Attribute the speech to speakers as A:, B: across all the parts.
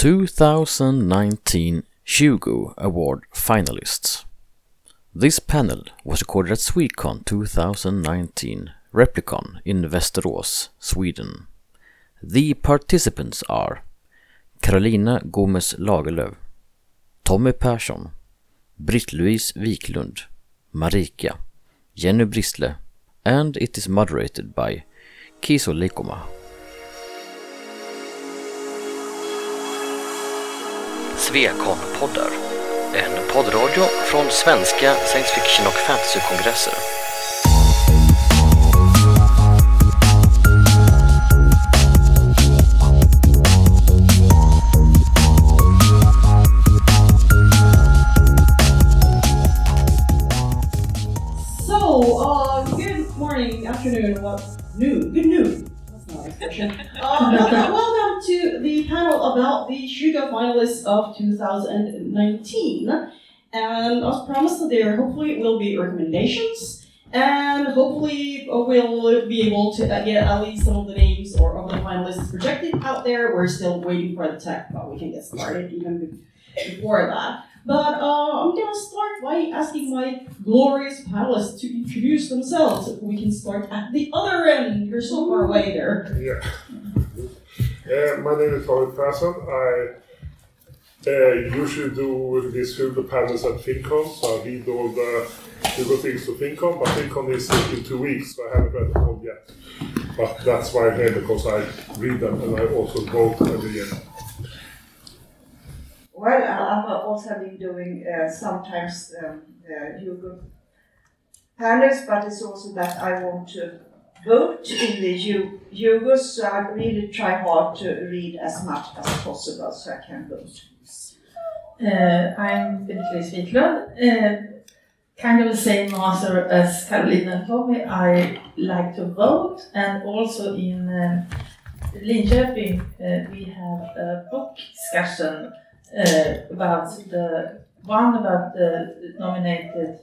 A: 2019 Hugo Award finalists. This panel was recorded at Swecon 2019 Replicon in Västerås, Sweden. The participants are Carolina Gomez Lagerlöf, Tommy Persson, Britt-Louise Wiklund, Marika, Jenny Bristle, and it is moderated by Kiso Leikoma. Svekon-poddar. En poddradio från svenska science fiction och fantasykongresser.
B: Uh, welcome, to the panel about the Hugo finalists of 2019. And as promised, there hopefully will be recommendations, and hopefully we'll be able to uh, get at least some of the names or of the finalists projected out there. We're still waiting for the tech, but we can get started even be- before that. But uh, I'm gonna start by asking my glorious panelists to introduce themselves. We can start at the other end. You're so far away there.
C: Yeah. My name is David Persson. I uh, usually do these Hugo panels at Finncon, so I read all the Hugo things to Finncon, but Finncon is in two weeks, so I haven't read them all yet. But that's why I'm here, because I read them and I also vote every year.
D: Well, I've also been doing uh, sometimes um, uh, panels, but it's also that I want to vote in the Hugos, so I really try hard to read as much as possible so I can vote.
E: Uh, I'm Britt-Louise Wiklund. Uh, kind of the same answer as Carolina told me. I like to vote, and also in uh, Linköping uh, we have a book discussion uh, about the one about the nominated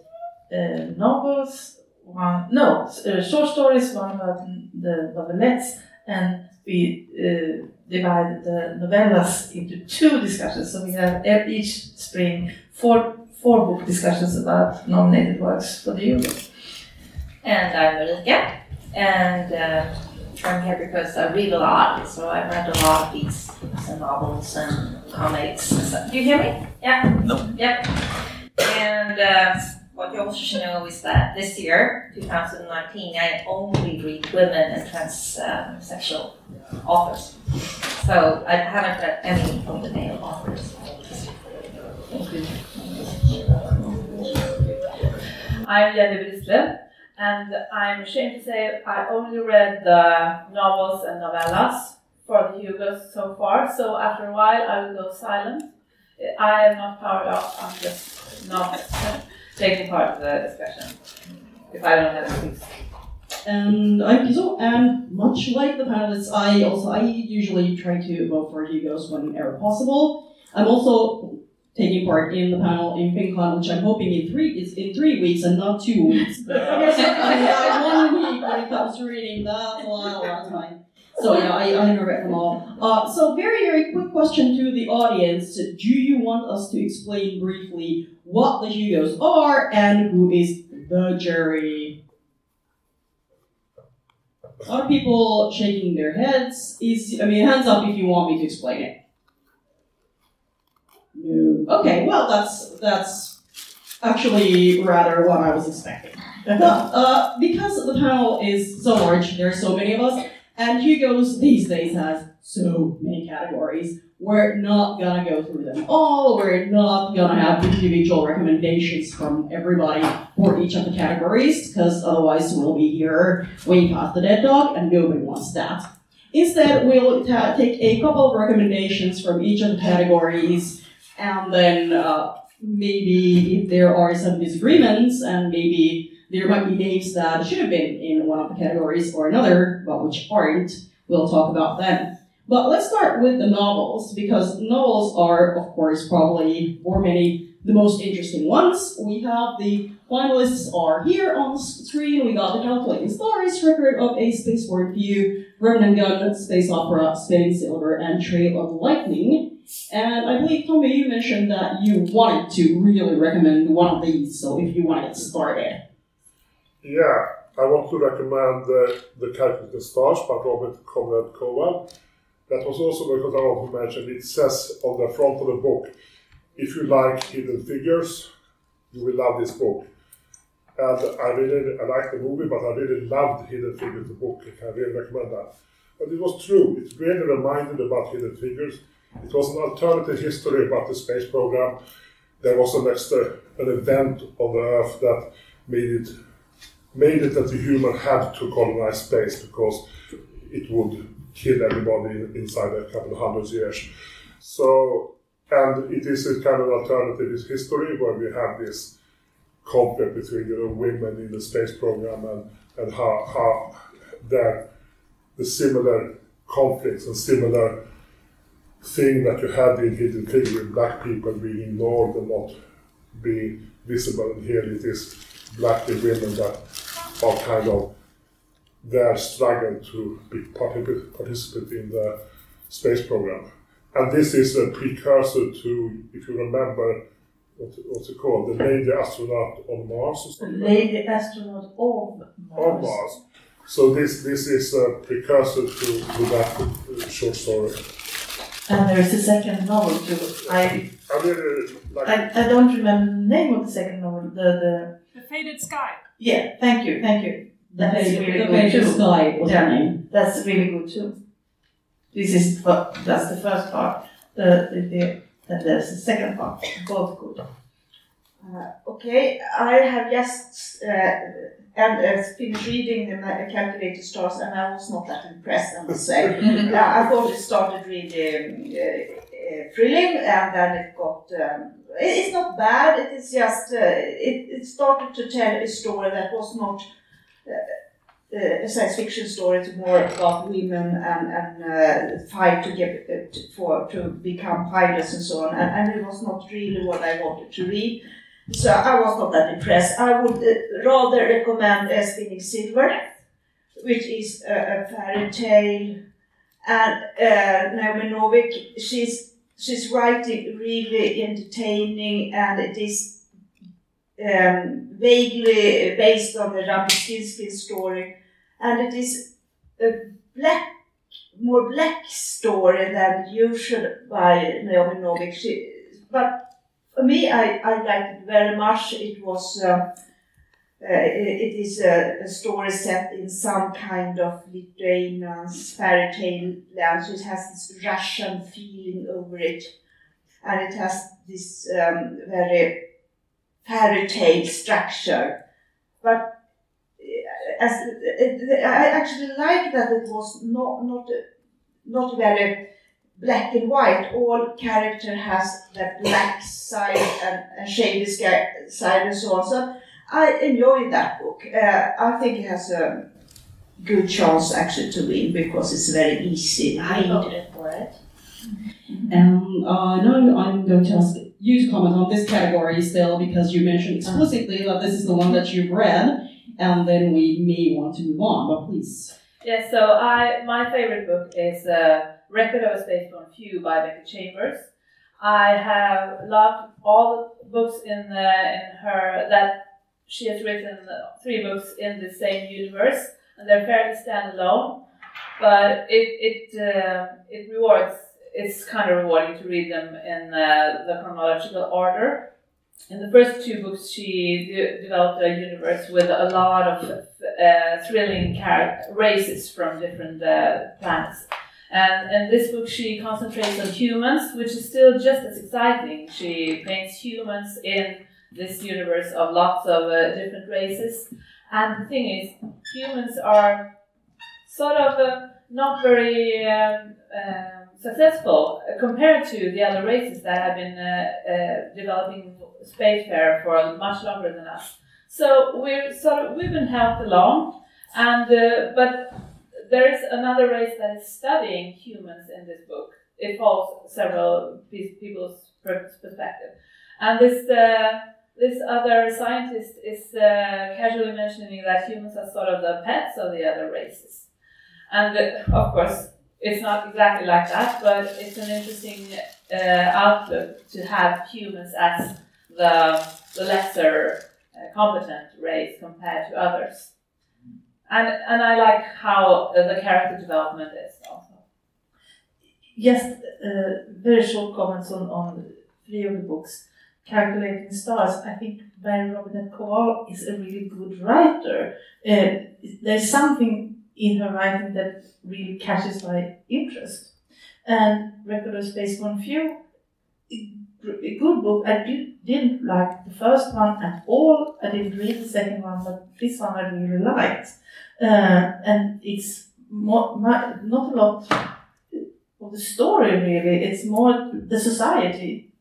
E: uh, novels, one no uh, short stories, one about the novelettes, and we uh, divide the novellas into two discussions. So we have each spring four four book discussions about nominated works for the Hugo.
F: And I'm Marika, and I'm here because I read a lot, so I've read a lot of these books and novels and comics and stuff. Do you hear me? Yeah?
A: No.
F: Yep. And uh, what you also should know is that this year, 2019, I only read women and transsexual authors. So I haven't read any of the male authors.
E: I'm Jenny Bristle, and I'm ashamed to say I only read the novels and novellas for the Hugos so far. So after a while, I will go silent. I am not powered up. I'm just not taking part in the discussion if I don't have excuse.
B: And I'm Kiso, and much like the panelists, I also I usually try to vote for Hugos whenever possible. I'm also taking part in the panel in Finncon, which I'm hoping in three is in three weeks and not two weeks. yeah, one week when it comes to reading. That's a lot, a lot of time. So yeah, I, I read them all. Uh, so very very quick question to the audience: Do you want us to explain briefly what the Hugos are and who is the jury? A lot of people shaking their heads. Is I mean, hands up if you want me to explain it. Okay, well that's that's actually rather what I was expecting. But, uh, because the panel is so large, there are so many of us, and Hugo's these days has so many categories. We're not gonna go through them all. We're not gonna have individual recommendations from everybody for each of the categories, because otherwise we'll be here way past the dead dog, and nobody wants that. Instead, we'll ta- take a couple of recommendations from each of the categories, and then uh, maybe if there are some disagreements, and maybe there might be names that should have been in one of the categories or another, but which aren't, we'll talk about them. But let's start with the novels, because novels are, of course, probably for many the most interesting ones. We have the finalists are here on the screen. We got the Calculating Stars, Record of a Spaceborn Few, Revenant Gun, Space Opera, Spinning Silver, and Trail of Lightning. And I believe, Tommy, you mentioned that you wanted to really recommend one of these, so if you want to get started.
C: Yeah, I want to recommend uh, The Calculated Stars by Robert Conrad Kowal. That was also because I want to mention it says on the front of the book, if you like hidden figures, you will love this book. And I really I liked the movie, but I really loved Hidden Figures, the book. I really recommend that. But it was true. It really reminded about Hidden Figures. It was an alternative history about the space program. There was an extra an event on the Earth that made it made it that the human had to colonize space because it would kill everybody inside a couple of hundred years. So, and it is a kind of alternative history where we have this conflict between you know, women in the space program and, and how, how that the similar conflicts and similar thing that you had in Hidden Figure with black people being ignored and not being visible. And here it is black women that are kind of their struggle to be participant, participant in the space program. And this is a precursor to, if you remember, what, what's it called? The Lady Astronaut on Mars or something?
E: Lady astronaut of
C: On
E: Mars.
C: Mars. So this this is a precursor to, to that short story.
E: And there is a second novel too. I,
C: I
E: I I don't remember the name of the second novel. The the
G: The Fated Sky.
E: yeah. Thank you. Thank you.
B: The
E: That's
B: Page,
E: really
B: the
E: good
B: page of
E: too.
B: Sky was
E: Yeah.
B: her name.
E: That's really good too. This is that's the first part. The the, the and there's the second part. Both good.
D: Uh, okay, I have just uh, and uh, finished reading the Calculated Stars, and I was not that impressed. I must say, I thought it started really um, uh, uh, thrilling, and then it got. Um, it's not bad. It is just. Uh, it, it started to tell a story that was not. Uh, a science fiction story It's more about women and, and uh, fight to get uh, to, for to become pilots and so on, and, and it was not really what I wanted to read. So I was not that impressed. I would uh, rather recommend uh, Spinning Silver, which is a, a fairy tale, and uh, Naomi Novik. She's she's writing really entertaining, and it is um, vaguely based on the Rumpelstiltskin story, and it is a black, more black story than usual by Naomi Novik. She, but for me, I, I liked it very much. It was. Uh, uh, it, is a, a story set in some kind of Lithuanian fairy tale land, so it has this Russian feeling over it, and it has this um, very fairy tale structure. But uh, as I actually like that it was not not not very black and white. All character has that black side and, and shady sky- side and so on. So I enjoyed that book. Uh, I think it has a good chance actually to win because it's very easy.
F: I
D: read.
F: voted for it.
B: And uh, now I'm going to ask you to comment on this category still because you mentioned explicitly that this is the one that you've read, and then we may want to move on. But please.
H: Yes, so I my favorite book is uh, Record of a Spaceborn Few by Becky Chambers. I have loved all the books in the, in her that she has written three books in the same universe, and they're fairly standalone. But it it uh, it rewards. It's kind of rewarding to read them in uh, the chronological order. In the first two books, she de- developed a universe with a lot of uh, thrilling races from different uh, planets. And in this book, she concentrates on humans, which is still just as exciting. She paints humans in this universe of lots of uh, different races. And the thing is, humans are sort of uh, not very um, um, successful compared to the other races that have been uh, uh, developing spacefarer for much longer than us. So we're sort of we've been helped along, and uh, but there is another race that is studying humans in this book. It follows several pe- people's per- perspective, And this uh, this other scientist is uh, casually mentioning that humans are sort of the pets of the other races. And uh, of course, it's not exactly like that, but it's an interesting uh, outlook to have humans as the, the lesser uh, competent race compared to others. And, and I like how the character development is also.
E: Just uh, very short comments on, on three of the books. Calculating Stars, I think Mary Robinette Kowal is a really good writer. Uh, there's something in her writing that really catches my interest. And Record of Spaceborn Few, a good book. I did, didn't like the first one at all. I didn't read the second one, but this one I really liked. Uh, and it's more, not a lot of the story really. It's more the society.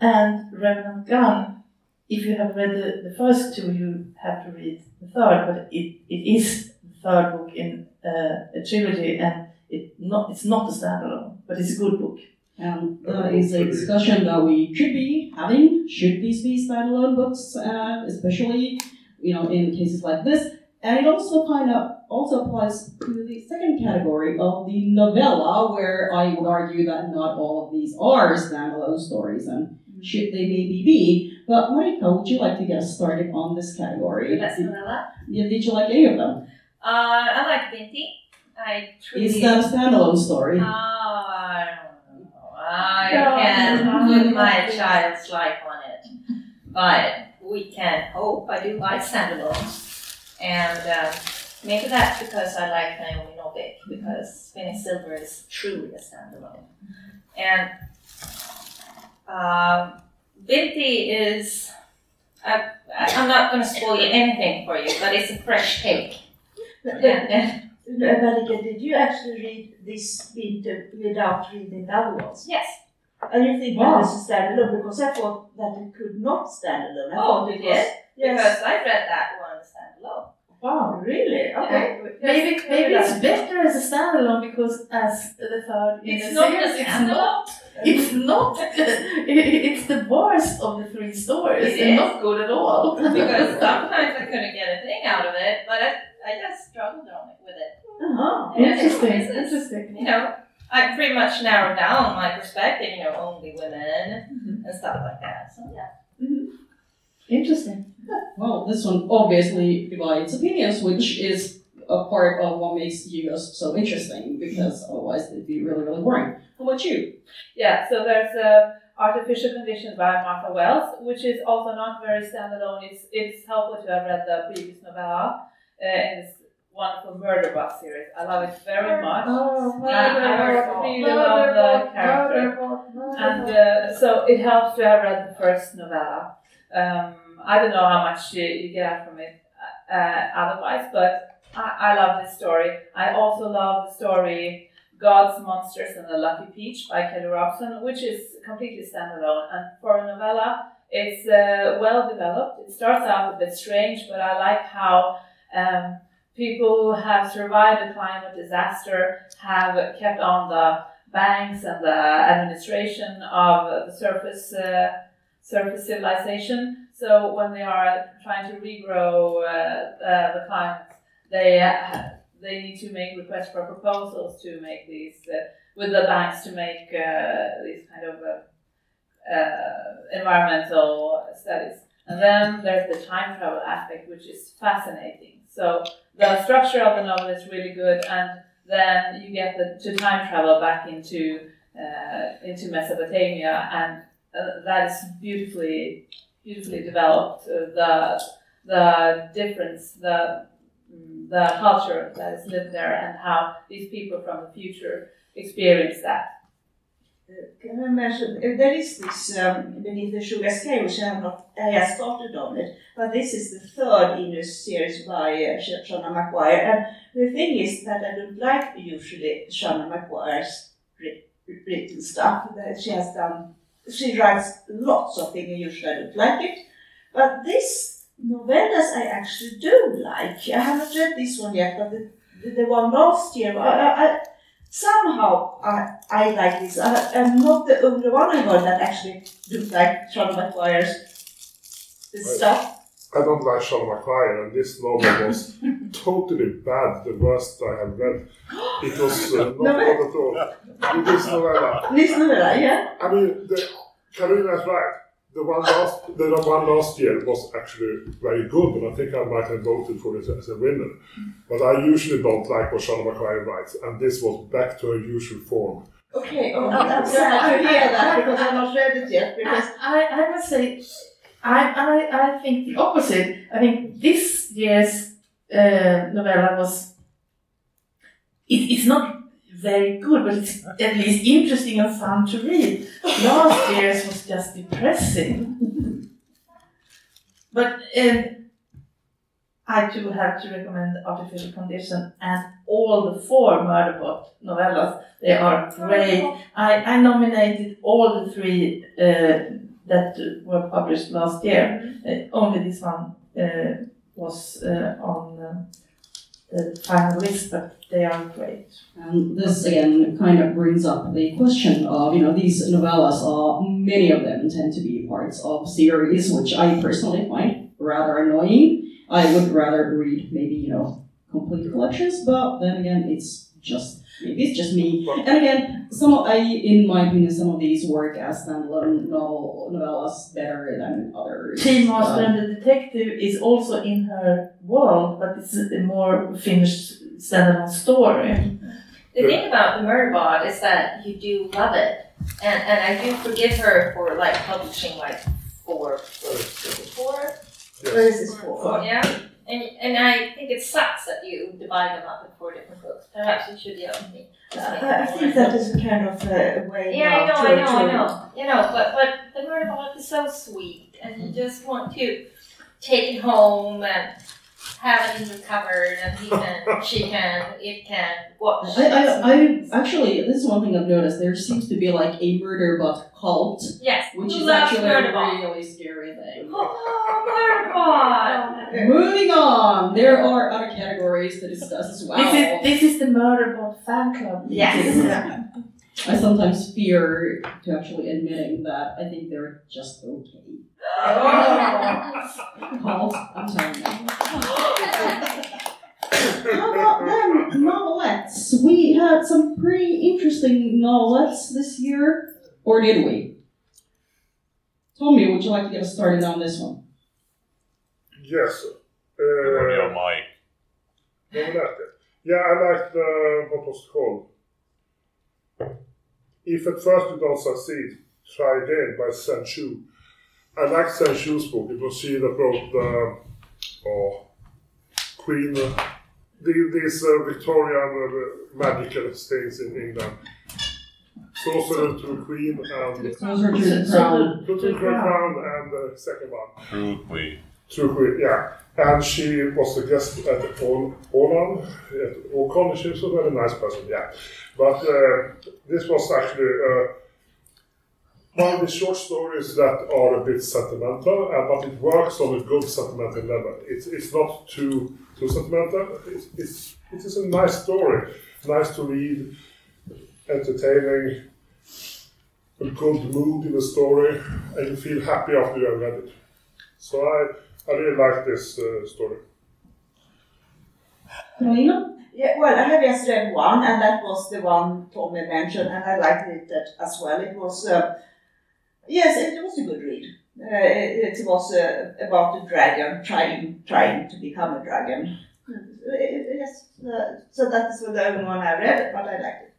E: And Revenant Gun, if you have read the, the first two, you have to read the third, but it, it is the third book in uh, a trilogy and it not, it's not a standalone, but it's a good book.
B: And that is a discussion that we should be having. Should these be standalone books, uh, especially you know in cases like this? And it also kind of also applies to the second category of the novella, where I would argue that not all of these are standalone stories, and should they maybe be. But Marika, would you like to get started on this category?
F: Best novella.
B: Yeah, did you like any of them?
F: Uh, I like Binti. I truly.
B: Is that a standalone story?
F: Uh, I don't know. I can't
E: no,
F: put my child's life on it. But we can hope. I do like standalone. And um, maybe that's because I like Naomi Novik, because Phoenix Silver is truly a standalone. And um, Binti is. I, I'm not going to spoil anything for you, but it's a fresh take. And,
D: Marika, did you actually read this bit without reading the other ones?
F: yes.
D: And you think
E: Wow.
D: that is a standalone because I thought that it could not stand alone. I
F: Oh,
D: thought
F: you
D: it
F: did?
D: Yes.
F: Because I read that one standalone.
E: Wow.
D: Really? Okay.
E: Maybe
F: Yes,
E: maybe it's better as a standalone because as the third in
F: It's
E: the
F: not
E: series, it's not.
F: standalone.
E: It's not. it's the worst of the three stories.
F: It
E: and
F: is.
E: not good at all.
F: because sometimes I couldn't get a thing out of it, but I, I just struggled on it with it.
D: Uh-huh.
E: Interesting.
F: it's- it's-
E: Interesting.
F: You know, I pretty much narrowed down my perspective. You know, only women and stuff like that. So yeah.
E: Interesting.
B: Well, this one obviously divides opinions, which is a part of what makes Hugos so interesting, because otherwise it'd be really, really boring. How about you?
H: Yeah, so there's uh, Artificial Conditions by Martha Wells, which is also not very standalone. It's, it's helpful to have read the previous novella in this wonderful Murderbot series. I love it very much.
E: Oh,
H: I- I really love the character. And uh, so it helps to have read the first novella. Um, I don't know how much you, you get out from it uh, otherwise, but I, I love this story. I also love the story God's Monsters and the Lucky Peach by Kelly Robson, which is completely standalone. And for a novella, it's uh, well developed. It starts out a bit strange, but I like how um, people who have survived a climate disaster have kept on the banks and the administration of the surface uh, surface civilization. So when they are trying to regrow uh, uh, the climate, they uh, they need to make requests for proposals to make these uh, with the banks to make uh, these kind of environmental studies. And then there's the time travel aspect, which is fascinating. So the structure of the novel is really good, and then you get the, to time travel back into uh, into Mesopotamia, and uh, that is beautifully beautifully developed. Uh, the the difference, the the culture that is lived there, and how these people from the future experience that.
D: Can I mention, there is this um, Beneath the Sugar Scale, which I have not, I have started on it, but this is the third in a series by uh, Sh- Seanan McGuire. And the thing is that I don't like usually Seanan McGuire's written stuff that she has done. She writes lots of things, and usually I don't like it. But this novellas I actually do like. I haven't read this one yet, but the, the, the one last year, I, I somehow I, I like this. I, I'm not the only one I heard that actually do like Charlotte McGuire's stuff.
C: I don't like Seanan McGuire, and this novel was totally bad, the worst I have read. It was uh, not good at all. It is novella.
D: This novella, yeah.
C: I mean, the, Karina is right. The one last, the one last year was actually very good, and I think I might have voted for it as a winner. But I usually don't like what Seanan McGuire writes, and this was back to her usual form.
D: Okay, oh, I'm I'm sad to hear that because I've not read it yet. Because
E: I, I must say, I, I, I think the opposite. I think this year's uh, novella was, it, it's not very good, but it's at least interesting and fun to read. Last year's was just depressing. but um, I too have to recommend Artificial Condition and all the four Murderbot novellas. They are great. I, I nominated all the three uh, that were published last year. Uh, only this one uh, was uh, on uh, the final list, but they are great.
B: And this again kind of brings up the question of, you know, these novellas are, many of them tend to be parts of series, which I personally find rather annoying. I would rather read maybe, you know, complete collections, but then again, it's just, maybe it's just me. And again, some of, I, in my opinion, some of these work as standalone novel, novellas better than others.
E: Tea Master
B: Uh,
E: and the Detective is also in her world, but it's a more finished standalone story.
F: The thing about the Murderbot is that you do love it, and and I do forgive her for like publishing like four, four,
D: this is for.
F: four, yeah. And and I think it sucks that you divide them up in four different books. Perhaps you should the other me.
D: I think that is a kind of a way
F: Yeah, I know, I know, I know. You know, but but the Murderbot is so sweet, and you just want to take it home and have it in the cupboard, and he can, she can, it can watch.
B: I, I, I actually, this is one thing I've noticed. There seems to be like a murder bot cult,
F: yes,
B: which is actually
F: Murderbot?
B: a really scary thing.
F: Oh, Murderbot!
B: Moving on, there are other categories to discuss as well.
E: This is this is the Murderbot fan club.
F: Yes.
B: I sometimes fear to actually admitting that I think they're just okay. Cult, I'm telling you. How about them novelettes? We had some pretty interesting novelettes this year, or did we? Tommy, would you like to get us started on this one?
C: Yes.
G: You're on
C: Uh,
G: your mic.
C: Novelette. Yeah, I like the, what was it called? If at first you don't succeed, try again by Zen Cho. I like Zen Cho's book. It was she that wrote the oh, Queen, uh, the, these uh, Victorian uh, magical things in England. Sorcerer to the Queen and
B: the crown.
C: Put the Crown and the second one.
G: True Queen.
C: True Queen, yeah. And she was a guest at Åland, at Åcon. She was a very nice person, yeah. But uh, this was actually uh, one of the short stories that are a bit sentimental, uh, but it works on a good sentimental level. It's, it's not too too sentimental. It's, it's, it is a nice story, nice to read, entertaining, a good mood in the story, and you feel happy after you have read it. So I, I really like this uh, story.
B: Carolina?
D: Yeah, well, I have just read one, and that was the one Tommy mentioned, and I liked it that as well. It was, uh, yes, it was a good read. Uh, it, it was uh, about a dragon trying trying to become a dragon. Uh, yes, uh, so that is the only one I read, but I liked it.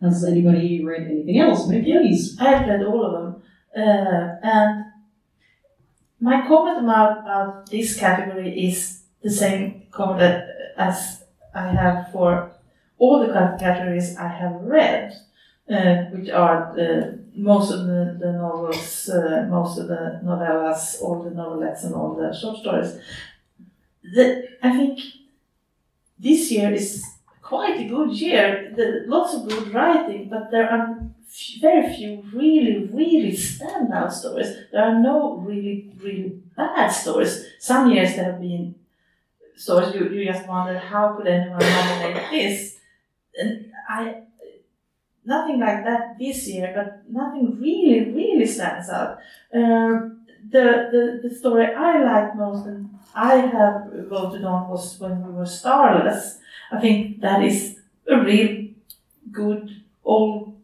B: Has anybody read anything else? But please.
E: I've read all of them, uh, and my comment about, about this category is the same comment as I have for all the categories I have read, uh, which are the, most of the, the novels, uh, most of the novellas, all the novelettes, and all the short stories. The, I think this year is quite a good year. The, lots of good writing, but there are very few really, really standout stories. There are no really, really bad stories. Some years there have been stories you, you just wonder how could anyone nominate this? And I nothing like that this year, but nothing really, really stands out. Uh, the, the, the story I like most and I have voted on was when we were starless. I think that is a real good old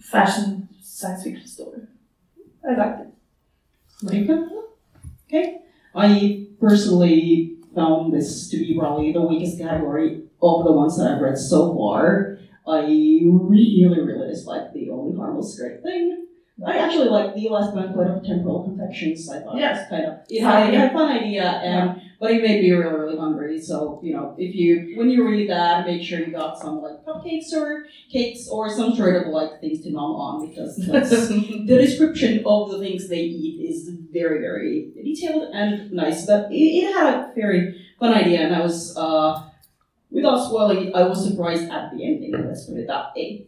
E: fashioned science fiction story. I liked it.
B: Marika? Okay. I personally found this to be probably the weakest category of the ones that I've read so far. I really, really dislike the only harmless great thing. I actually like the last banquet of temporal confections. I thought it was kind of it had, it had a fun idea, and but it made me really, really hungry. So you know, if you when you read that, make sure you got some like cupcakes or cakes or some sort of like things to nom on because the description of the things they eat is very, very detailed and nice. But it, it had a very fun idea, and I was uh, without spoiling it, I was surprised at the ending. Let's put it that way.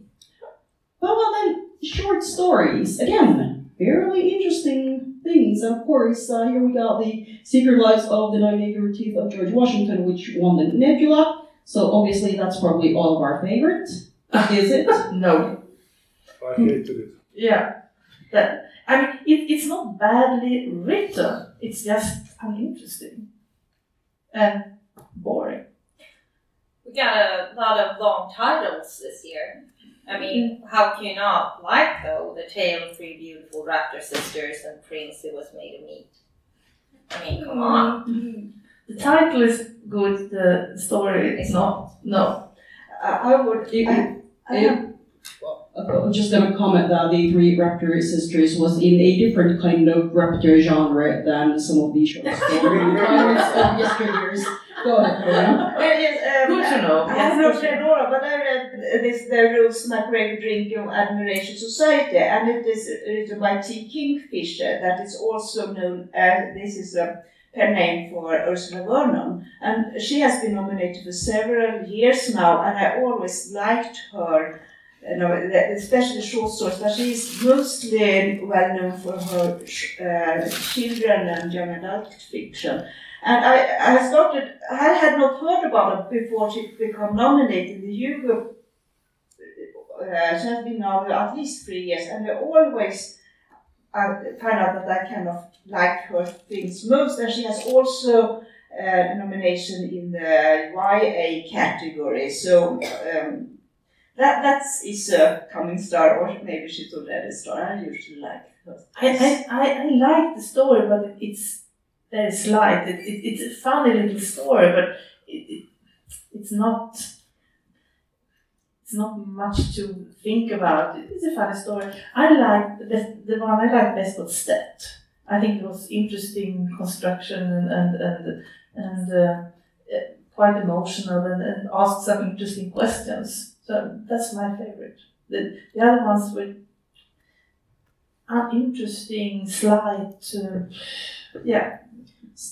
B: But well, then short stories again, fairly interesting things. And of course, uh, here we got the Secret Lives of the Nine Teeth of George Washington, which won the Nebula. So obviously, that's probably all of our favorite. Is it?
E: No.
C: I hated it.
E: Yeah. That, I mean, it, it's not badly written, it's just uninteresting and boring.
F: We got a lot of long titles this year. I mean, how can you not like though the tale of three beautiful raptor sisters and prince who was made of meat? I mean, come mm-hmm. on.
E: The title is good, the story is not. No.
D: I, I would.
B: It-
D: I, I
B: it-
D: have-
B: I'm just gonna comment that the Three Raptor Sisters was in a different kind of raptor genre than some of the short story genres of yesteryears. Go ahead.
D: Well, yes, um,
E: Good to know.
D: I have not read all, but I read this the Rose MacGregor Drinking Admiration Society, and it is written by T. Kingfisher. That is also known. Uh, this is a her name for Ursula Vernon, and she has been nominated for several years now. And I always liked her. You know, especially short stories, but she's mostly well known for her uh, children and young adult fiction. And I, I started, I had not heard about her before she became nominated. The Hugo, uh, she has been now at least three years, and I always uh, find out that I kind of like her things most. And she has also uh, a nomination in the YA category. So um, that that's is a coming star, or maybe she's already a star. I usually like.
E: I, I, I, like the story, but it's very slight. It, it, it's a funny little story, but it, it, it's not. It's not much to think about. It's a funny story. I like the the one I like best was STET. I think it was interesting construction and and and, and uh, quite emotional and, and asked some interesting questions. So that's my favorite. The, the other ones were uninteresting, slight. Uh, yeah,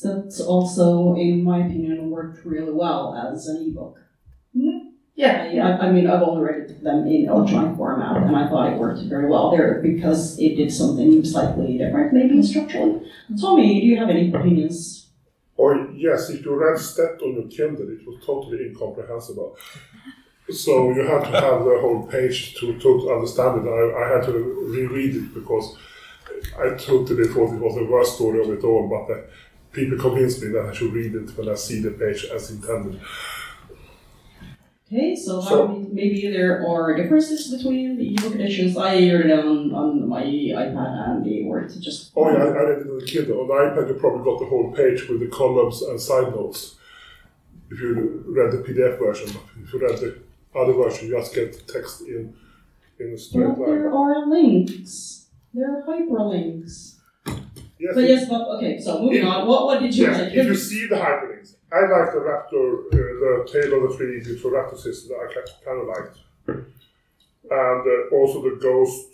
B: That's also, in my opinion, worked really well as an ebook.
E: yeah,
B: I,
E: yeah.
B: I mean, I've only read them in electronic format, and I thought it worked very well there because it did something slightly different, maybe structurally. Tommy, do you have any opinions?
C: Or yes, if you read STET on your Kindle, it was totally incomprehensible. So you have to have the whole page to, to understand it. I, I had to reread it because I totally thought it was the worst story of it all, but uh, people convinced me that I should read it when I see the page as intended.
B: Okay, so,
C: So-
B: maybe there are differences between the ebook editions. I read it on, on my iPad and they were just.
C: Oh yeah, I, I read it on the Kindle. On the iPad, you probably got the whole page with the columns and side notes. If you read the PDF version, if you read the other version, you just get the text in in a straight
B: Well,
C: line.
B: there are links. There are hyperlinks.
C: Yes,
B: But yes, but okay, so moving on. What, what did you
C: Yes,
B: like?
C: if you see the hyperlinks. I like the Raptor, uh, the Tale of the Three Beautiful Raptor Sisters, I kind of liked. And uh, also the Ghost,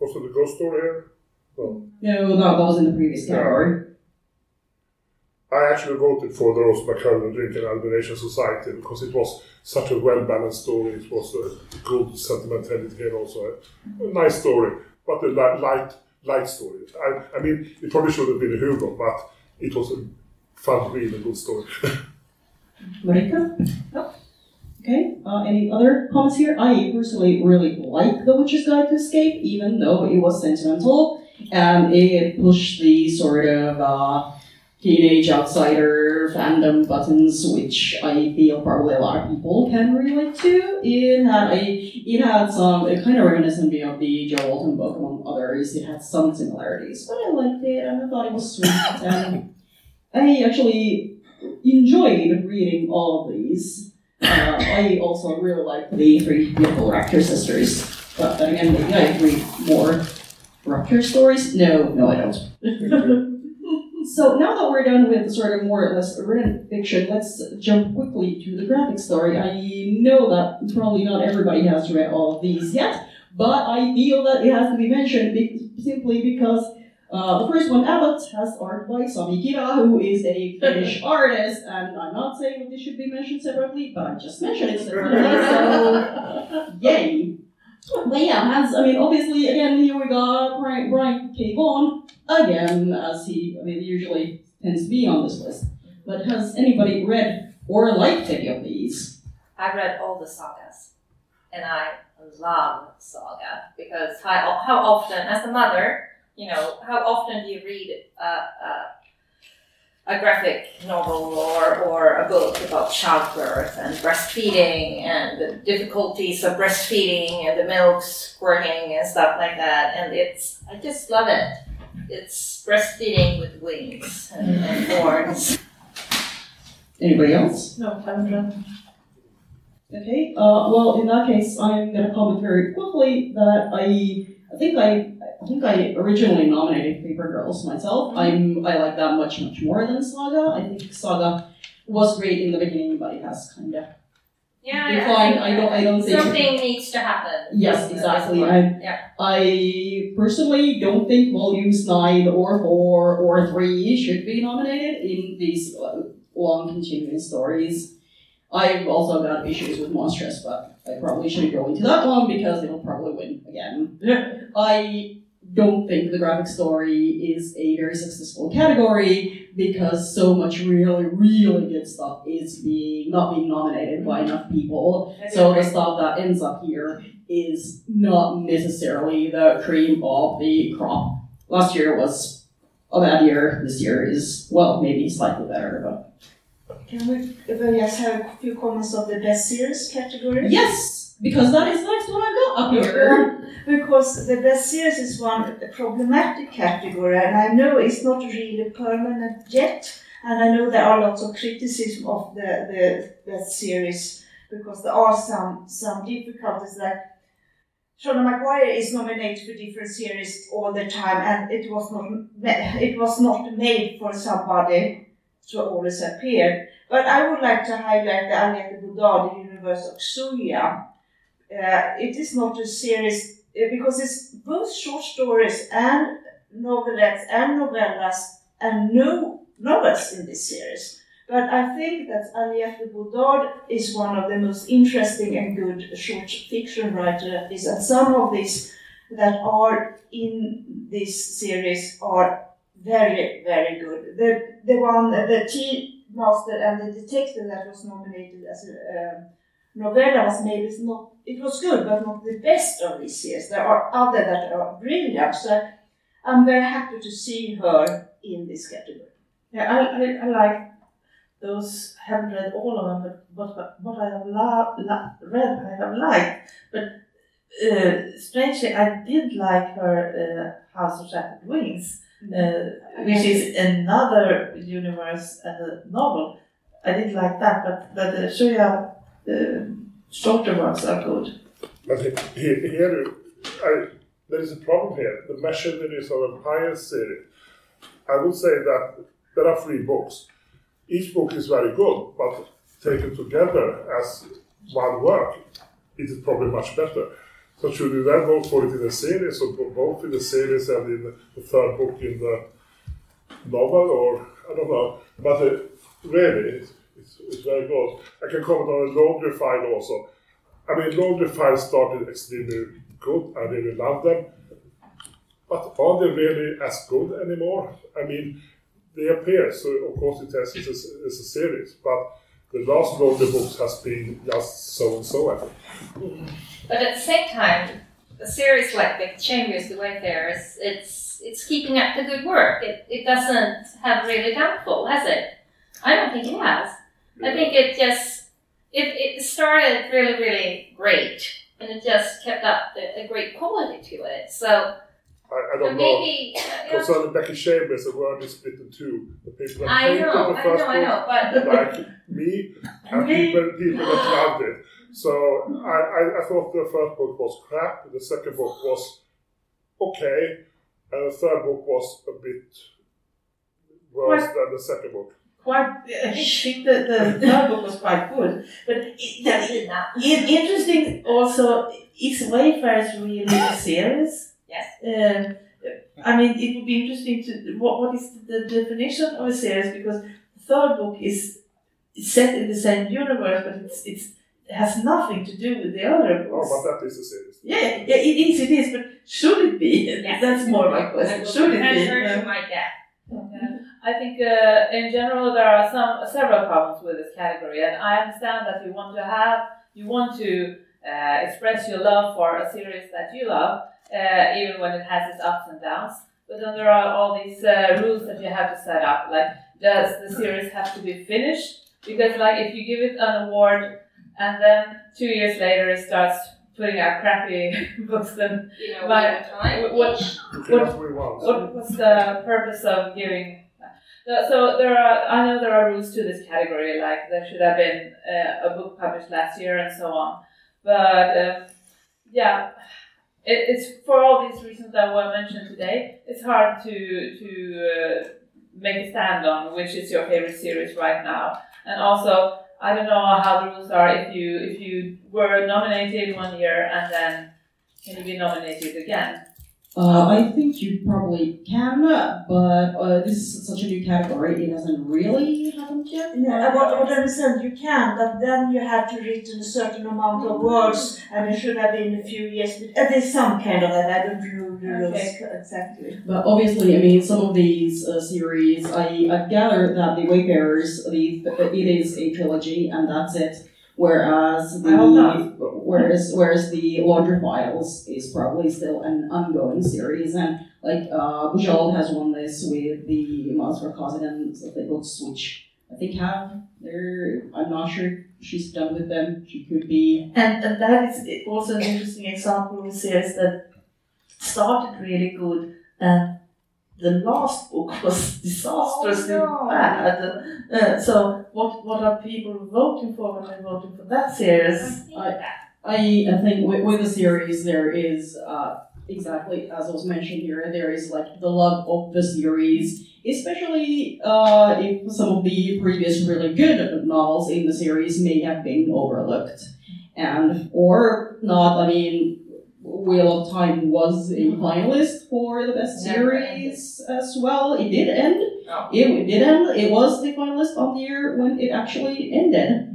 C: also the Ghost story here.
B: No, that, that was in the previous category.
C: I actually voted for the Rose MacGregor Drink and Admiration Society because it was such a well balanced story. It was a good sentimentality here also. A, a nice story, but a li- light, light story. I, I mean, it probably should have been a Hugo, but it was a fun, really good story.
B: Marika? Okay, uh, any other comments here? I personally really like The Witch's Guide to Escape, even though it was sentimental and it pushed the sort of uh, teenage outsider fandom buttons, which I feel probably a lot of people can relate to. It had a, it had some, it kind of reminiscent me of the Jo Walton book, among others. It had some similarities, but I liked it and I thought it was sweet. and I actually enjoyed reading all of these. Uh, I also really liked the three beautiful Raptor sisters. But then again, maybe I read more Raptor stories. No, no, I don't. So now that we're done with sort of more or less written fiction, let's jump quickly to the graphic story. I know that probably not everybody has read all of these yet, but I feel that it has to be mentioned be- simply because uh, the first one, Abbott, has art by Sami Kira, who is a Finnish artist, and I'm not saying that this should be mentioned separately, but I just mentioned it separately, so yay! But yeah, has I mean, obviously, again, here we got Brian, Brian K. Vaughan, again, as he I mean, usually tends to be on this list. But has anybody read or liked any of these?
F: I read all the sagas, and I love saga because how, how often, as a mother, you know, how often do you read a, a, a graphic novel or, or a book about childbirth and breastfeeding and the difficulties of breastfeeding and the milk squirting and stuff like that? And it's, I just love it. It's breastfeeding with wings and, and horns.
B: Anybody else?
E: No, I haven't read.
B: Okay. Uh, well, in that case, I'm gonna comment very quickly that I I think I I think I originally nominated Paper Girls myself. I'm I like that much much more than Saga. I think Saga was great in the beginning, but it has kind of
F: Yeah,
B: declined. I don't I don't think
F: Something needs to happen.
B: Yes, exactly. I,
F: Yeah.
B: I personally don't think volumes nine or four or three should be nominated in these uh, long continuing stories. I've also got issues with Monstress, but I probably shouldn't go into that one because it'll probably win again. I don't think the graphic story is a very successful category because so much really, really good stuff is being not being nominated by mm-hmm. enough people. So the stuff that ends up here is not necessarily the cream of the crop. Last year was a bad year. This year is well, maybe slightly better, but
D: Can we if I just have a few comments of the best series category?
B: yes, because that is next one I got up here.
D: Because the best series is one problematic category, and I know it's not really permanent yet. And I know there are lots of criticism of the, the best series because there are some some difficulties like Seanan McGuire is nominated for different series all the time, and it was not it was not made for somebody to always appear. But I would like to highlight the Aliette Bodard, The Universe of Xuya. Uh, it is not a series uh, because it's both short stories and novelettes and novellas and no novels in this series. But I think that Aliette Bodard is one of the most interesting and good short fiction writers, and some of these that are in this series are very, very good. The the one, the Tea Master and the Detective that was nominated as a um, novella was maybe not. It was good, but not the best of this series. There are other that are brilliant. So I'm very happy to see her in this category.
E: Yeah, I, I, I like those. I haven't read all of them, but what, what I have la, la, read, I have liked. But uh, strangely, I did like her uh, House of Shattered Wings, uh, which is another universe and a novel. I did like that, but but uh, Xuya, uh, shorter works are good.
C: But he- he- here, I, there is a problem here. The Machineries of Empire series. I would say that there are three books. Each book is very good, but taken together as one work, it is probably much better. So should you then vote for it in a series, or both in the series and in the third book in the novel, or I don't know. But uh, really, it's, it's, very good. I can comment on the Laundry File also. I mean, Laundry File started extremely good. I really love them. But are they really as good anymore? I mean, they appear, so of course it has it's a, it's a series, but the last the books has been just so and so. I think.
F: But at the same time, a series like the Chambers, the Wayfarers, it's it's keeping up the good work. It, it doesn't have really downfall, has it? I don't think it has. I think it just it, it started really really great, and it just kept up the, a great quality to it. So
C: I, I don't know.
F: maybe uh, you know,
C: Concerning Becky Chambers, the word is split in two. The people that
F: I
C: hated
F: know,
C: the
F: I
C: first
F: know, I know, but
C: like me, and people, people that loved it. So I, I, I thought the first book was crap, the second book was okay, and the third book was a bit worse
E: What?
C: than the second book.
E: Quite, I think the, the third book was quite good. But it,
F: that
E: the,
F: did
E: interesting also, is Wayfarers really a series?
F: Yes.
E: Um, I mean, it would be interesting to what what is the definition of a series because the third book is set in the same universe, but it's it's it has nothing to do with the other books.
C: Oh, but that is a series.
E: yeah, yeah, it is, it is, but should it be?
F: Yes.
E: That's more my question. Should it be?
F: Answer to my death.
H: I think uh, in general there are some several problems with this category, and I understand that you want to have you want to uh, express your love for a series that you love, uh, even when it has its ups and downs. But then there are all these uh, rules that you have to set up. Like, does the series have to be finished? Because like if you give it an award and then two years later it starts putting out crappy books, then
F: You know,
H: But
F: over time.
H: what-
C: You can ask me once.
H: what was the purpose of giving? So- there are, I know there are rules to this category, like there should have been uh, a book published last year and so on. But um, yeah, it, it's for all these reasons that were mentioned today. It's hard to to uh, make a stand on which is your favorite series right now, and also I don't know how the rules are if you if you were nominated one year and then can you be nominated again?
B: Uh, I think you probably can, but uh, this is such a new category, it hasn't really happened yet.
D: Yeah, what, what I understand, you can, but then you have to written a certain amount of words, and it should have been a few years. But uh, there's some kind of that. I don't know the rules
H: Okay.
D: exactly.
B: But obviously, I mean, some of these uh, series, I, I gather that the Wayfarers, the, it is a trilogy, and that's it. Whereas the whereas whereas the Laundry Files is probably still an ongoing series, and like uh, Bujold has won this with the Vorkosigan and the books, which I think have they're I'm not sure she's done with them. She could be.
E: And, and that is also an interesting example of a series that started really good and the last book was disastrously
F: Oh, no.
E: bad. Uh, so what what are people voting for when they're voting for that series?
B: I, I, I think with, with the series there is uh, exactly as was mentioned here. There is like the love of the series, especially uh, if some of the previous really good novels in the series may have been overlooked, and or not. I mean, Wheel of Time was a mm-hmm. finalist for the best series as well. It did end.
F: Oh.
B: It did end. It was the finalist of the year when it actually ended.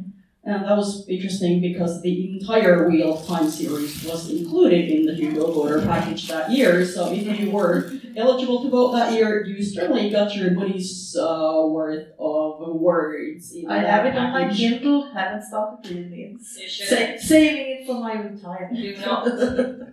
B: And that was interesting because the entire Wheel of Time series was included in the Hugo voter package that year. So if you were eligible to vote that year, you certainly got your money's uh, worth of words. In
E: I have it on my
B: package.
E: Kindle, haven't started reading it.
F: You should.
E: Sa- saving it for my retirement.
F: Do not.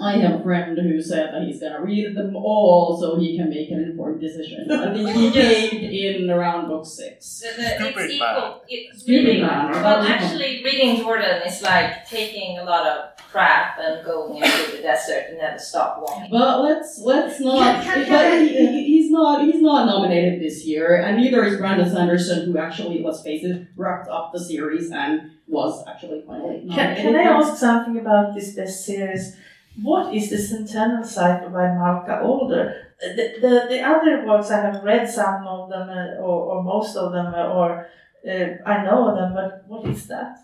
B: I have a friend who said that he's gonna read them all so he can make an informed decision. I think he caved in around book six.
F: The, the,
A: Stupid
F: it's
A: man.
F: equal. It's
B: Stupid
F: reading.
B: man.
F: Well, actually, reading Jordan is like taking a lot of crap and going into the desert and never stop walking.
B: But let's let's not.
E: Can- can-
B: but he, he- he's not he's not nominated this year, and neither is Brandon Sanderson, who actually, let's face it, wrapped up the series and was actually finally
E: Can, can I ask something about this best series? What is the Centenal Cycle by Malka Older? The, the, the other works, I have read some of them, uh, or, or most of them, uh, or uh, I know them, but what is that?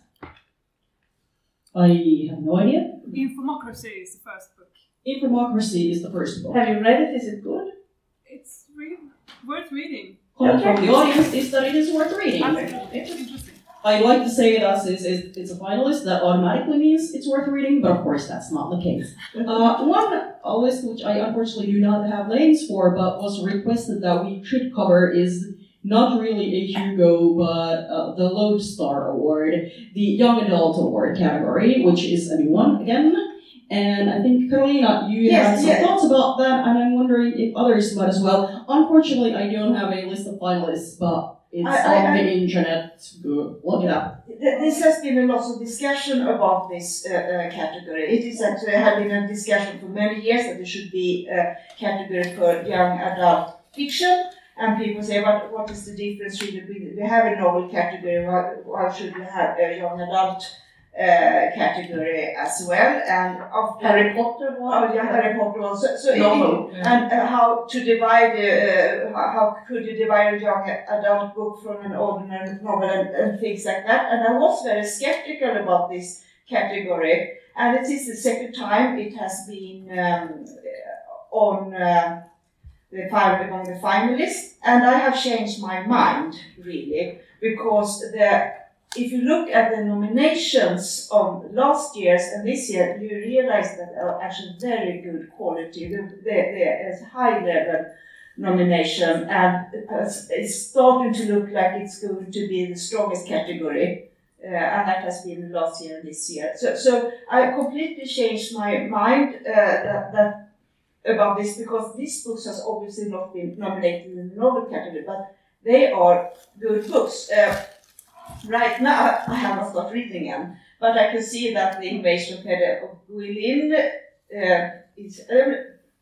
B: I have no idea.
G: Infomocracy is the first book.
B: Infomocracy is the first book.
E: Have you read it? Is it good?
G: It's re- worth reading.
B: Comment from the audience is that it is worth reading.
G: Absolutely. It's interesting.
B: I like to say that it's, it's a finalist, that automatically means it's worth reading, but of course that's not the case. Uh, one a list which I unfortunately do not have names for, but was requested that we should cover is not really a Hugo, but uh, the Lodestar Award, the Young Adult Award category, which is a new one again. And I think Carolina, you
D: Yes,
B: had some
D: yeah.
B: thoughts about that, and I'm wondering if others might as well. Unfortunately, I don't have a list of finalists, but it's
D: I- I-
B: on
D: I-
B: the internet. Go look it up.
D: This has been a lot of discussion about this uh, uh, category. It is actually had been a discussion for many years that there should be a category for young adult fiction. And people say, what, what is the difference really? We, we have a novel category, why, why should we have a young adult uh, category as well? And after
E: Harry Potter
D: Oh, yeah, Harry Potter one. So, so
E: Novel.
D: and uh, how to divide, uh, how how could you divide a young adult book from an ordinary novel and, and things like that. And I was very skeptical about this category. And it is the second time it has been um, on uh, the five among the finalists. And I have changed my mind really because the if you look at the nominations of last year's and this year, you realize that are actually very good quality. There is high level nomination, and it's- it's starting to look like it's going to be the strongest category. Uh, and that has been last year and this year. So, so I completely changed my mind uh, that, that about this because these books has obviously not been nominated in the novel category, but they are good books. Uh, right now, I have not got reading them, but I can see that the invasion of Guilin uh, is uh,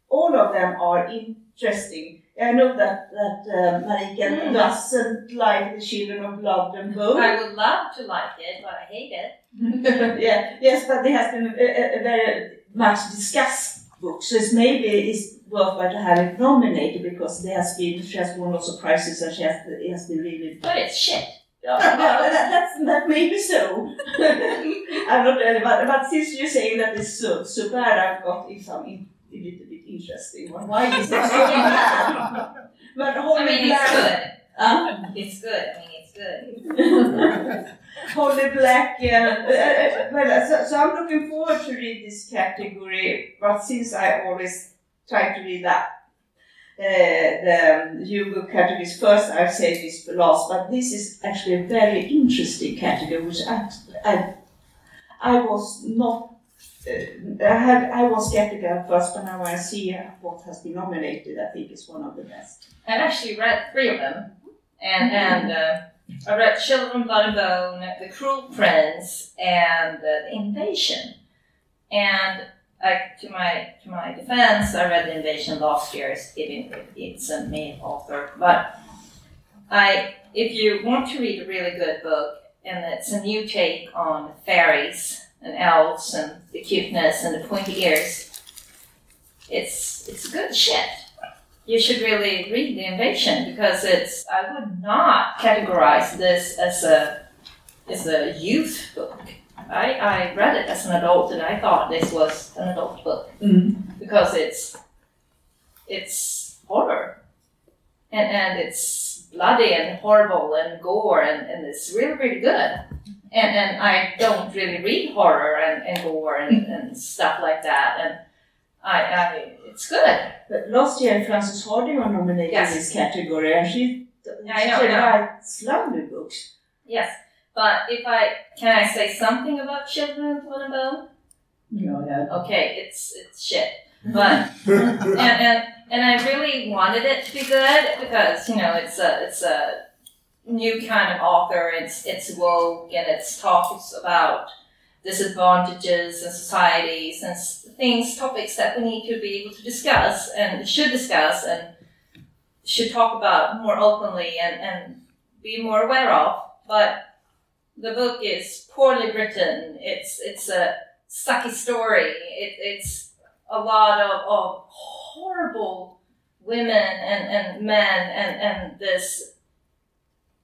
D: all of them are interesting. I know that that uh, Marika
F: Mm.
D: doesn't like the Children of Blood and Bone.
F: I would love to like it, but I hate it.
D: yeah, yes, but it has been a, a, a very much discussed book, so it's maybe it's worthwhile to have it nominated because there has been she has won lots of prizes and she has it has been really.
F: But it's shit.
D: Yeah, well, that, that's, that may be so. I'm not really, but, but since you're saying that it's so, so bad, I've got in some in, er a little bit interesting one. Why is it so bad? But
F: I
D: Holy
F: mean, it's good.
D: Huh?
F: It's good. I mean, it's good.
D: Holly Black, uh, uh, uh, well, eh, so, so I'm looking forward to read this category, but since I always try to read that the um, Hugo categories first, I've saved this last, but this is actually a very interesting category, which I, I, I was not, uh, I, had, I was skeptical at first, but now I see what has been nominated, I think it's one of the best.
F: I've actually read three of them, and and uh, I read Children, Blood and Bone, The Cruel Prince, and uh, The Invasion. And to my to my defense, I read The Invasion last year, even if it's a main author. But I, if you want to read a really good book, and it's a new take on fairies and elves and the cuteness and the pointy ears, it's it's good shit you should really read The Invasion because it's I would not categorize this as a as a youth book. I, I read it as an adult and I thought this was an adult book mm-hmm. because it's it's horror and and it's bloody and horrible and gore and, and it's really really good. And and I don't really read horror and, and gore and, mm-hmm. and stuff like that and I, I it's good.
D: But last year, Frances Hardinge was nominated
F: Yes.
D: in this category, and she,
F: I know,
D: she
F: I know.
D: writes lovely books.
F: Yes, but if I can I say something about Children of Blood and Bone?
B: Go ahead.
F: Okay, it's it's shit. But and, and and I really wanted it to be good because you know it's a it's a new kind of author. It's it's woke and it's talks about disadvantages in societies and things topics that we need to be able to discuss and should discuss and should talk about more openly and, and be more aware of. But the book is poorly written. It's it's a sucky story. It, it's a lot of, of horrible women and, and men and, and this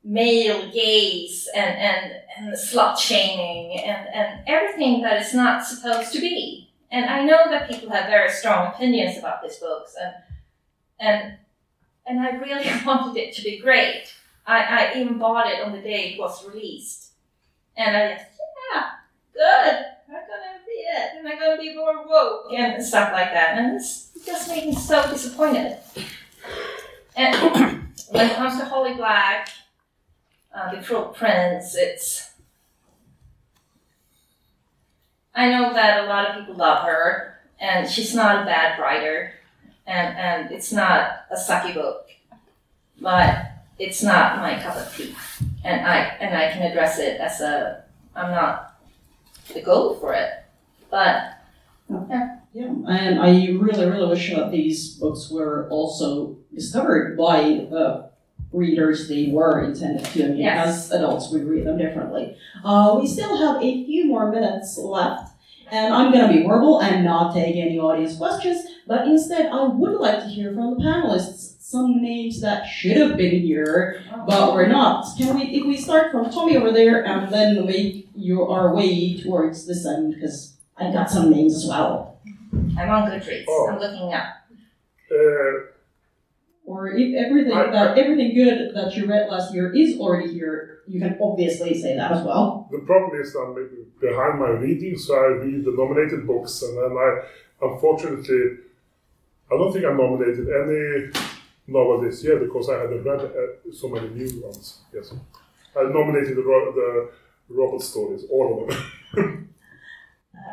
F: male gaze and, and, and slut shaming and, and everything that is not supposed to be. And I know that people have very strong opinions about these books and and and I really wanted it to be great. I, I even bought it on the day it was released. And I just, yeah, good. I'm gonna be it. And I'm gonna be more woke and stuff like that. And this just made me so disappointed. And when it comes to Holly Black, uh, the Cruel Prince, it's. I know that a lot of people love her, and she's not a bad writer, and, and it's not a sucky book, but it's not my cup of tea, and I and I can address it as a I'm not the goal for it, but
B: Yeah, and I really, really wish that these books were also discovered by the readers they were intended to. I mean,
F: Yes.
B: as adults, we read them differently. Uh, we still have a few more minutes left, and I'm gonna be horrible and not take any audience questions, but instead, I would like to hear from the panelists some names that should have been here, but were not. Can we, if we start from Tommy over there, and then make your, our way towards this end, because I got some names as well.
F: I'm on Goodreads.
C: Oh.
F: I'm looking up.
C: Uh,
B: Or if everything
C: I-
B: that everything good that you read last year is already here, you can obviously say that as well.
C: the problem is I'm behind my reading, so I read the nominated books, and then I, unfortunately, I don't think I nominated any novel this year because I hadn't read uh, so many new ones. Yes, I nominated the, the Murderbot stories, all of them.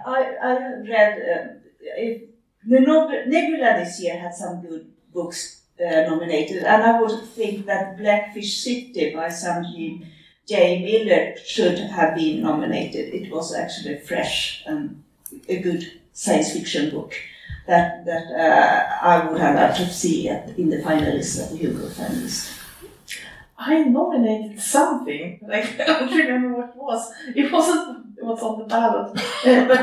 D: I, I read uh, if the Nebula this year had some good books uh, nominated, and I would think that Blackfish City by Sam J. Miller should have been nominated. It was actually fresh and a good science fiction book that that uh, I would have liked to see at, in the finalists at the Hugo finalists.
E: I nominated something, like I don't remember what it was. It wasn't what's on the ballot, Uh, but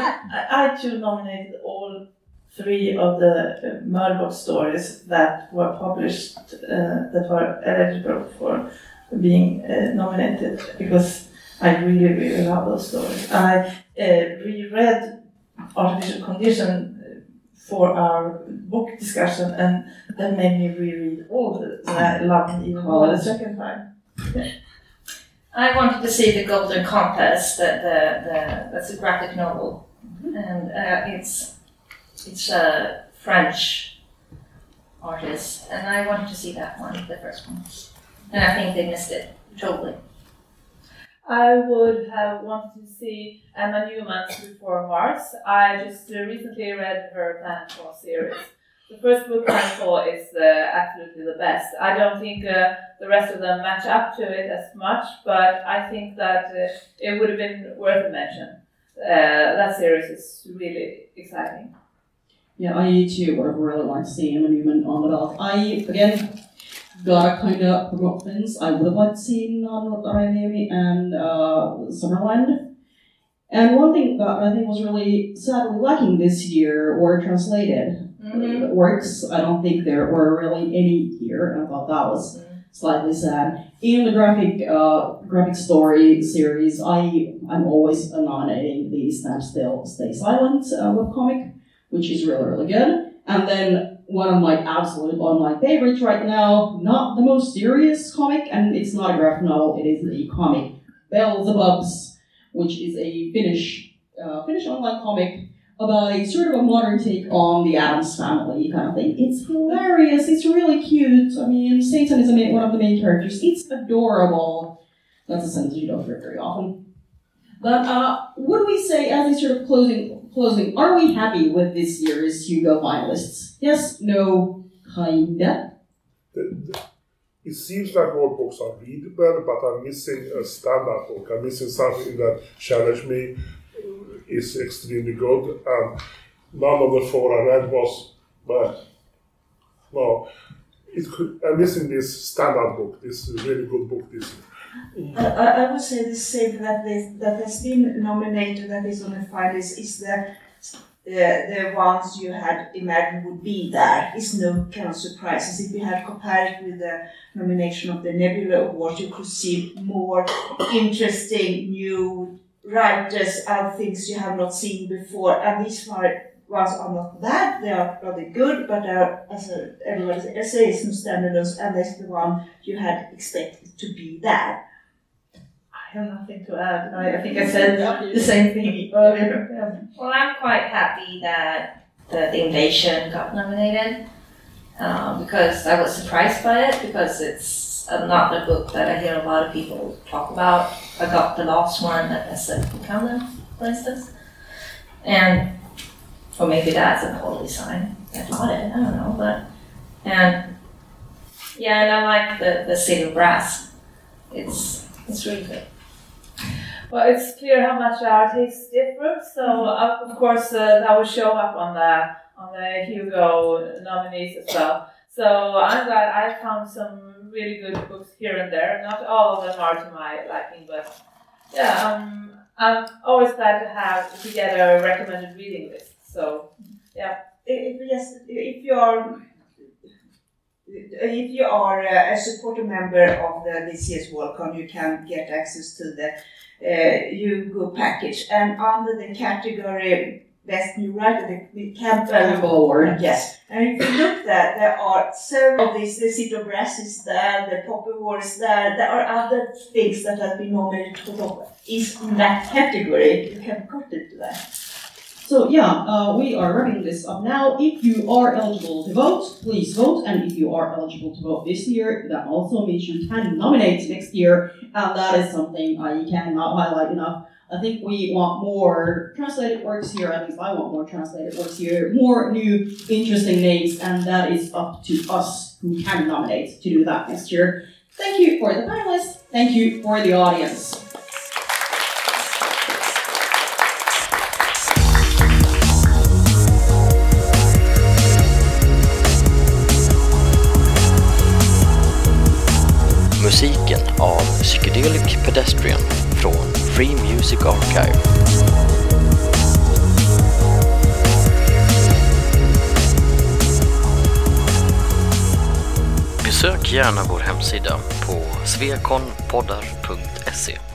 E: I, too nominated all three of the uh, Murderbot stories that were published uh, that were eligible for being uh, nominated because I really really love those stories. I uh, reread Artificial Condition for our book discussion and that made me reread all of it and I loved it even more the second time.
F: I wanted to see the Golden Compass. The, the, the that's a graphic novel, and uh, it's it's a French artist, and I wanted to see that one, the first one, and I think they missed it totally.
H: I would have wanted to see Emma Newman's Before Mars. I just uh, recently read her Planetfall series. The first book, Planetfall, is uh, absolutely the best. I don't think uh, the rest of them match up to it as much, but I think that uh, it would have been worth a mention. Uh, that series is really exciting.
B: Yeah, I too would have really liked to see Emma Newman on the ballot. I again gotta kind of promote things. I would have liked to see Hannu Rajaniemi and uh, Summerland. And one thing that I think was really sadly lacking this year were translated
F: Mm-hmm.
B: works. I don't think there were really any here, and I thought that was slightly sad. In the graphic uh, graphic story series, I I'm always nominating the Stand Still, Stay Silent uh, webcomic, which is really really good. And then one of my absolute online favorites right now, not the most serious comic, and it's not a graphic novel. It is a comic, Beelzebubs, which is a Finnish uh, Finnish online comic about a sort of a modern take on the Addams family kind of thing. It's hilarious. It's really cute. I mean, Satan is main, one of the main characters. It's adorable. That's a sentence you don't hear very often. But uh, what do we say as a sort of closing? Closing. Are we happy with this year's Hugo finalists? Yes. No. Kinda.
C: It seems like all books are readable, but I'm missing a standout book. I'm missing something that challenged me, uh, is extremely good, and none of the four I read was, well, no, it could, I'm missing this standout book, this really good book this year.
D: I, I would say the same that they, that has been nominated that is on the finalists is the the, the ones you had imagined would be there. It's no kind of surprises. If you had compared it with the nomination of the Nebula Award, you could see more interesting new writers and things you have not seen before. And these far ones are not bad. They are rather good, but they are, as uh, everybody says, essays and standalones, and that's the one you had expected to be there.
E: I have nothing to add. I, I think I said the same thing earlier. Yeah.
F: Well, I'm quite happy that the, the Invasion got nominated. uh, because I was surprised by it because it's not a book that I hear a lot of people talk about. I got the last one at SF-Bokhandeln, for instance, and or maybe that's a quality sign. I got it. I don't know, but and yeah, and I like the the City of Brass. It's it's really good.
H: Well, it's clear how much our tastes differ. So, of course, uh, that will show up on the on the Hugo nominees as well. So I'm glad I found some really good books here and there. Not all of them are to my liking, but yeah, um, I'm always glad to have together a recommended reading list. So
D: If, yes, if you are if you are a supporter member of the this year's Worldcon, you can get access to the uh, Hugo package. And under the category Best New Writer, the Campbell
B: Campbell Award.
D: Yes, and if you look there, there are several of these. The City of Brass is there, the Poppy War is there. There are other things that have been nominated for the is in that category. You can put it there.
B: So yeah, uh, we are wrapping this up now. If you are eligible to vote, please vote. And if you are eligible to vote this year, that also means you can nominate next year. And that is something I cannot highlight enough. I think we want more translated works here. At least I want more translated works here. More new, interesting names. And that is up to us who can nominate to do that next year. Thank you for the panelists. Thank you for the audience.
A: Free Music Archive. Besök gärna vår hemsida på svekonpoddar.se